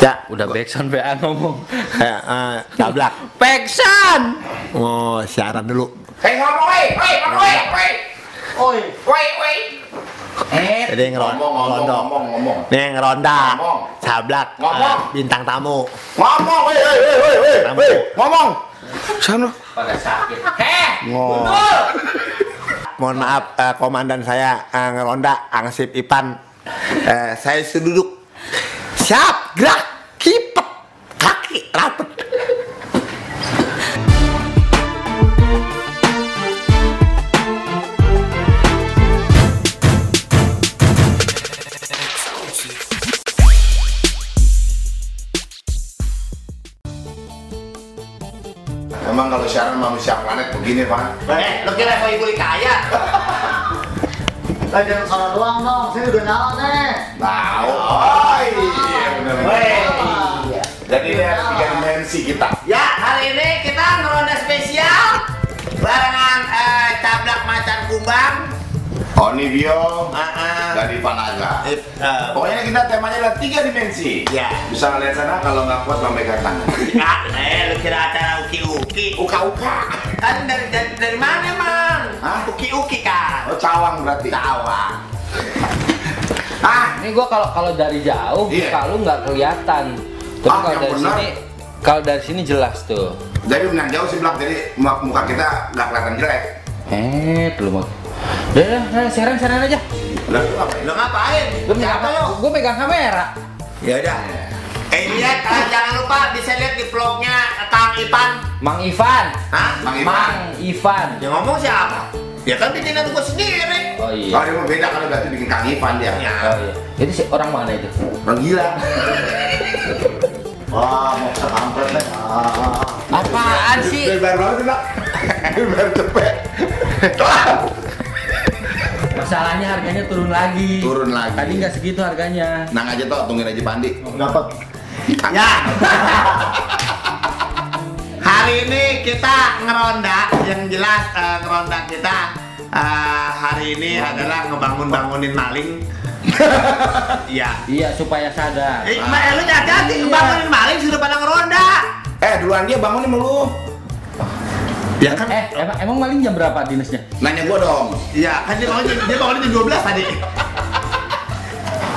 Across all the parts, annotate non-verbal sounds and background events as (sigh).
Ya, Udah backsound BA ngomong. eh, (laughs) eh, tablak. Backsound. Oh, siaran dulu. Hei ngomong, woi, woi, ngomong, woi, woi, Oi, woi, woi. eh, Jadi ngeron, Ngomong, ngomong, ngomong, ngomong. Nih ngeronda. Ngomong. Sablak. Ngomong. eh, bintang tamu. Ngomong, woi, woi, woi, Tamu. woi, ngomong. Sana. Pada sakit. Heh, Ngomong. Mohon maaf, eh, komandan saya eh, ngeronda Angsip Ipan. Eh, saya seduduk. Siap, gerak, Siaran manusia planet begini, Pak? eh, lu kira kau ibu kaya? Eh, jangan salah doang dong, sini udah nyala nih. Tahu. Oh, iya, benar. Weh. Jadi ini ada tiga dimensi kita. Ya, hari ini kita ngeronda spesial barengan eh, cablak macan kumbang. Oni Bio Ah, ah. dan Ivan Aga. Eh, eh, Pokoknya kita temanya adalah tiga dimensi. Ya. Bisa ngeliat sana kalau nggak kuat memegang tangan. (laughs) Ah, eh, lu kira acara uki-uki? Uka-uka. Kan dari, dari, dari mana, Mang? Hah? Uki-uki kan? Oh, cawang berarti. Tawang. (laughs) Ah, Ini gua kalau kalau dari jauh muka lu nggak kelihatan. Tapi Ah, kalau yang dari benar. sini kalau dari sini jelas tuh. jadi menang jauh sih belak. Jadi muka kita nggak kelihatan jelek. Eh, lu mau. Udah, udah, siaran siaran aja. Lah? Lu ngapain? Gue megang, Siapa lu? gua megang kamera. Ya udah. Eh lihat, eh, jangan lupa bisa lihat di vlognya Kang Ipan. Mang Ivan. Hah? Mang Ivan. Mang Ivan. Yang ngomong siapa? Ya kan bikinan gua sendiri. Oh iya. Oh, dia mau beda kalau berarti bikin Kang Ivan dia. Ya. Oh iya. Itu si orang mana itu? Orang gila. (laughs) Wah, mau sekampret nih. Ah. Apaan sih? Lebar banget Nak. Lebar (laughs) cepet. (laughs) Masalahnya harganya turun lagi. Turun lagi. Tadi nggak segitu harganya. Nang aja toh, tungguin aja Pandi. Dapat. Ya. (laughs) Hari ini kita ngeronda, yang jelas eh, ngeronda kita eh, hari ini adalah ngebangun-bangunin maling. (laughs) Iya. Iya supaya sadar. Eh, Mbak, eh, lu hati-hati Iya. ngebangunin maling sudah pada ngeronda. Eh, duluan dia bangun nih lu. Ya kan? Eh, emang, emang maling jam berapa dinasnya? Nanya gua dong. Iya, kan dia bangun dia bangun jam 12 tadi.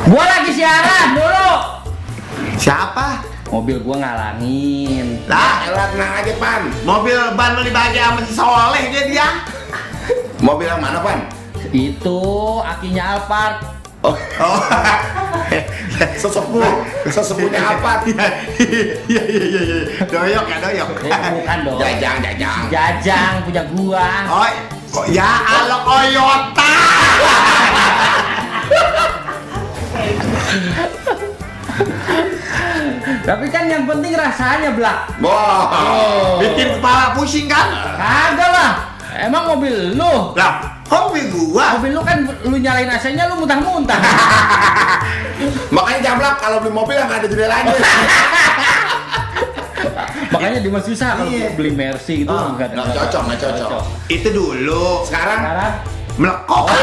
Gua lagi siaran dulu. Siapa? Mobil gua ngalangin. Lah, Elah, tenang aja, Pan. mobil ban lu dibagi sama si Soleh dia dia. Mobil yang mana, Pan? Itu akinya Alphard. Oh, Oh. (laughs) (laughs) sesepuh. Sesepuhnya (laughs) apa? (laughs) Iya iya iya iya. Doyok ya doyok. Eh, bukan dong. Jajang, jajang. Jajang punya gua. Oh, oh ya alok Oyota. Tapi kan yang penting rasanya, Blak. Wah. Bikin kepala pusing kan? Kagak lah. Emang mobil lu? Lah, hobi gua. Mobil lu kan lu nyalain AC-nya lu muntah-muntah. (laughs) Makanya jamblak kalau beli mobil yang ada jendelanya. (laughs) Makanya di Mas susah kalau Iya. beli Mercy gitu Ah, nggak nggak cocok, nggak cocok. Itu dulu. Sekarang Sekarang Melekok. (laughs)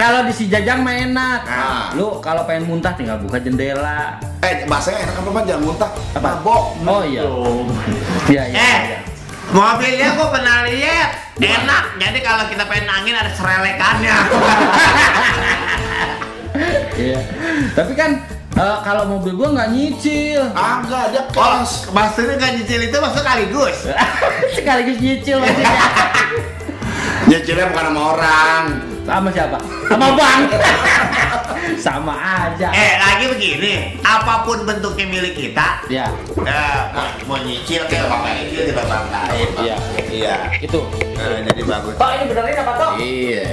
kalau di si Jajang mah enak. Ah. Lu kalau pengen muntah tinggal buka jendela. eh bahasanya enak apa Pan? Jangan muntah. Apa? Mabok. Oh iya. Iya iya. Eh, iya. Mobilnya gua pernah lihat. Enak. Jadi kalau kita pengen angin ada serelekannya. (laughs) Iya. Tapi kan eh, kalau mobil gua nggak nyicil. Agak dia Oh, kos. maksudnya nggak nyicil itu masuk sekaligus. (laughs) Sekaligus nyicil maksudnya. (laughs) Nyicilnya bukan sama orang. Sama siapa? Sama Bang. Sama aja. Eh, lagi begini, apa pun bentuknya milik kita, Ya, eh, mau, nyicil kayak bapak nyicil di bapak lain. iya. Iya. Itu. Nah, jadi bagus. Tok ini benerin apa Tok? Iya.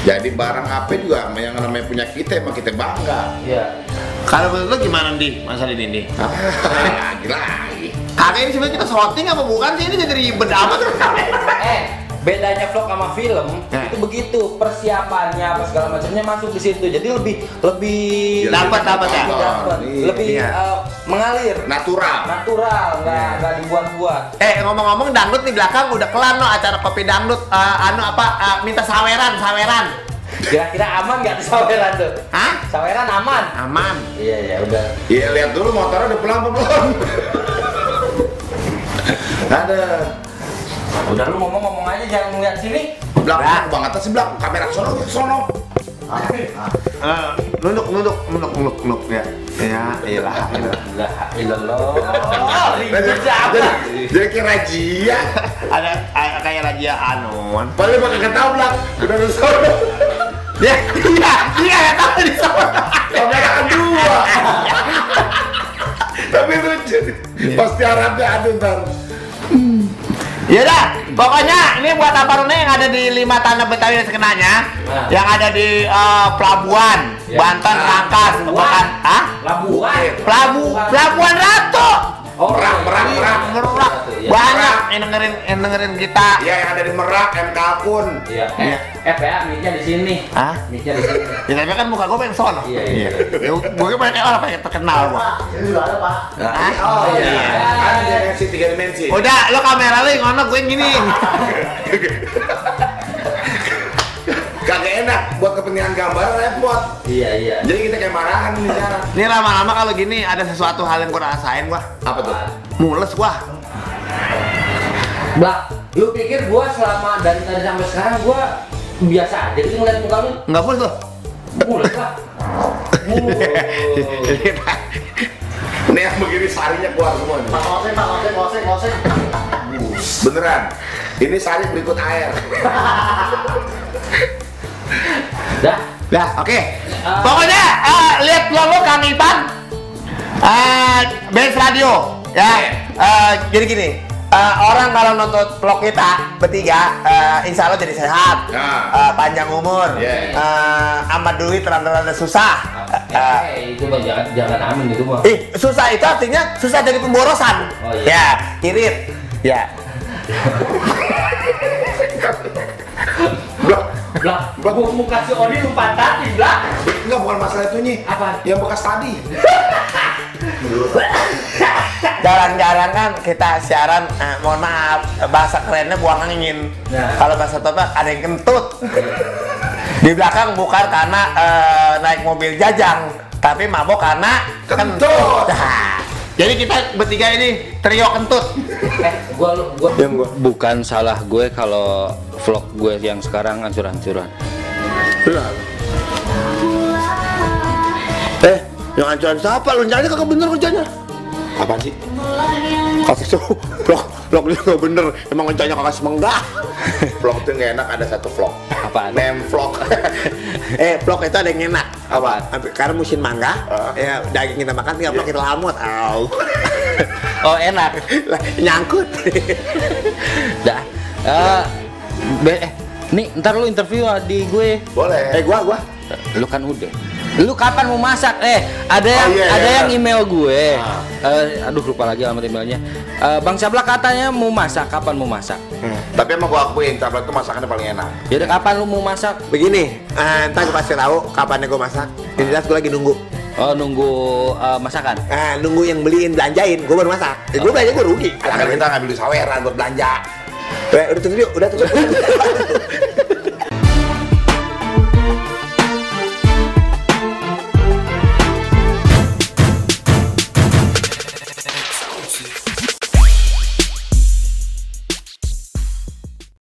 Jadi barang apa juga yang namanya punya kita emang kita bangga. Iya. Kalau menurut lo gimana di masalah ini nih? Lagi (laughs) lagi. Ini sebenarnya kita slotting apa bukan sih ini jadi ribet amat. Eh, bedanya vlog sama film Nah. itu begitu persiapannya apa segala macamnya masuk di situ. Jadi lebih lebih Ya, Dapat, dapat ya? lebih dapat, Iya. lebih Iya. eh, mengalir, Natural. natural, nggak nggak dibuat-buat. Eh ngomong-ngomong dangdut di belakang udah kelar no acara kopi dangdut eh, anu apa eh, minta saweran saweran. Kira-kira aman nggak tuh saweran tuh? Hah? Saweran aman? Aman. Iya ya udah. Iya lihat dulu motornya udah pulang apa belum? (laughs) Ada. Udah lu ngomong-ngomong aja jangan ngeliat sini. Belakang banget sih belakang kamera sono sono. Eh, nunduk, nunduk, nunduk, nunduk, nunduk ya. Ya, iyalah. La ilallah. (laughs) Jadi, jadi, jadi kayak rajia. Ada ada kayak raja Anon. Paling pakai ketabrak. Udah sono. Ya, iya, iya, ya tahu di sana. Kamera kedua. Tapi lucu. Pasti harapnya ada ntar. Ya dah, pokoknya ini buat apa Rune yang ada di lima tanah Betawi sekenanya, Nah. yang ada di eh, Pelabuhan, Ya. Banten, Rangkas, Pelabuhan. Ah? Labuan. Pelabu, Pelabuhan Ratu. Oh, Merak, merak, merak. Merak. Iya. Yang dengerin yang dengerin kita. Iya yang ada di Merak, MK Akun. Iya. Eh, eh PA mic-nya di sini. Hah? Mic-nya di sini. Ya tapi kan muka gue pengen sono. Iya, iya. Ya, gue pengen kayak orang pengen terkenal gua. Hah? Oh iya. iya. Kan dimensi tiga dimensi. Udah, lo kamera lo yang ngono, gue yang gini. Kagak enak buat kepentingan gambar repot. Iya iya. Jadi kita kayak marahan nih sekarang. Ini lama-lama kalau gini ada sesuatu hal yang gue rasain gua. Apa tuh? Mules gua. Bah, lu pikir gua selama dari tadi sampai sekarang gua biasa aja gitu ngeliat muka lu? Enggak mules tuh. Mulus lah. (laughs) Mulus. Ini yang begini sarinya keluar semua nih. Beneran. Ini sari berikut air. (laughs) Dah. Dah, oke. Pokoknya eh, lihat lo Kang Ipan. Eh, Benz Radio, ya. Eh, jadi gini, eh, orang kalau nonton vlog kita bertiga, eh, insya Allah jadi sehat, Ya. Eh, panjang umur, Ya. eh, amat duit, rada-rada susah. Eh, Eh, itu mah jangan jangan amin itu mah. Ih, susah itu artinya susah dari pemborosan. Oh, iya. Ya, kirit. Ya. Blok. Lah, gua muka si Odi lu pantatin, lah. Enggak bukan masalah itu nih. Apa? Yang bekas tadi. (laughs) Jarang-jarang kan kita siaran, eh, mohon maaf, bahasa kerennya buang angin. Nah. Kalau bahasa tobat ada yang kentut. Di belakang bukan karena eh, naik mobil jajang, tapi mabok karena Kentut. Nah, (laughs) jadi kita bertiga ini trio kentut. Eh, gua lu gua. Bukan salah gue kalau vlog gue yang sekarang hancur-hancuran. Eh, yang ancuran siapa? Lu nyari kagak bener kerjanya. Apaan sih? Kata tuh, vlog, vlog dia nggak bener. Emang ngencanya kagak semenggah. Vlog itu nggak enak ada satu vlog. Apaan? Mem vlog. (laughs) eh, vlog itu ada yang enak. Apaan? Karena musim mangga, Ah. ya daging kita makan tinggal vlog kita lamut. Au. (laughs) Oh enak. Nyangkut. (laughs) Dah. Eh, be- eh, nih ntar lu interview di gue. Boleh. eh, gua, gua. Lu kan udah. Lu kapan mau masak? Eh, ada yang iya, ada iya. yang email gue. Eh, aduh lupa lagi alamat emailnya. Eh, Bang Sablak katanya mau masak. Kapan mau masak? Tapi emang gua akuin tablet itu masakannya paling enak. Yaudah kapan lu mau masak? Begini, eh, ntar gua kasih tahu kapannya gua masak. Yang jelas gua lagi nunggu. Oh nunggu eh, masakan. Eh, nunggu yang beliin belanjain, gua baru masak. Eh, gua belanja gua rugi. Kan kita ngambil saweran buat belanja. Udah tutup yuk, udah tutup. (laughs)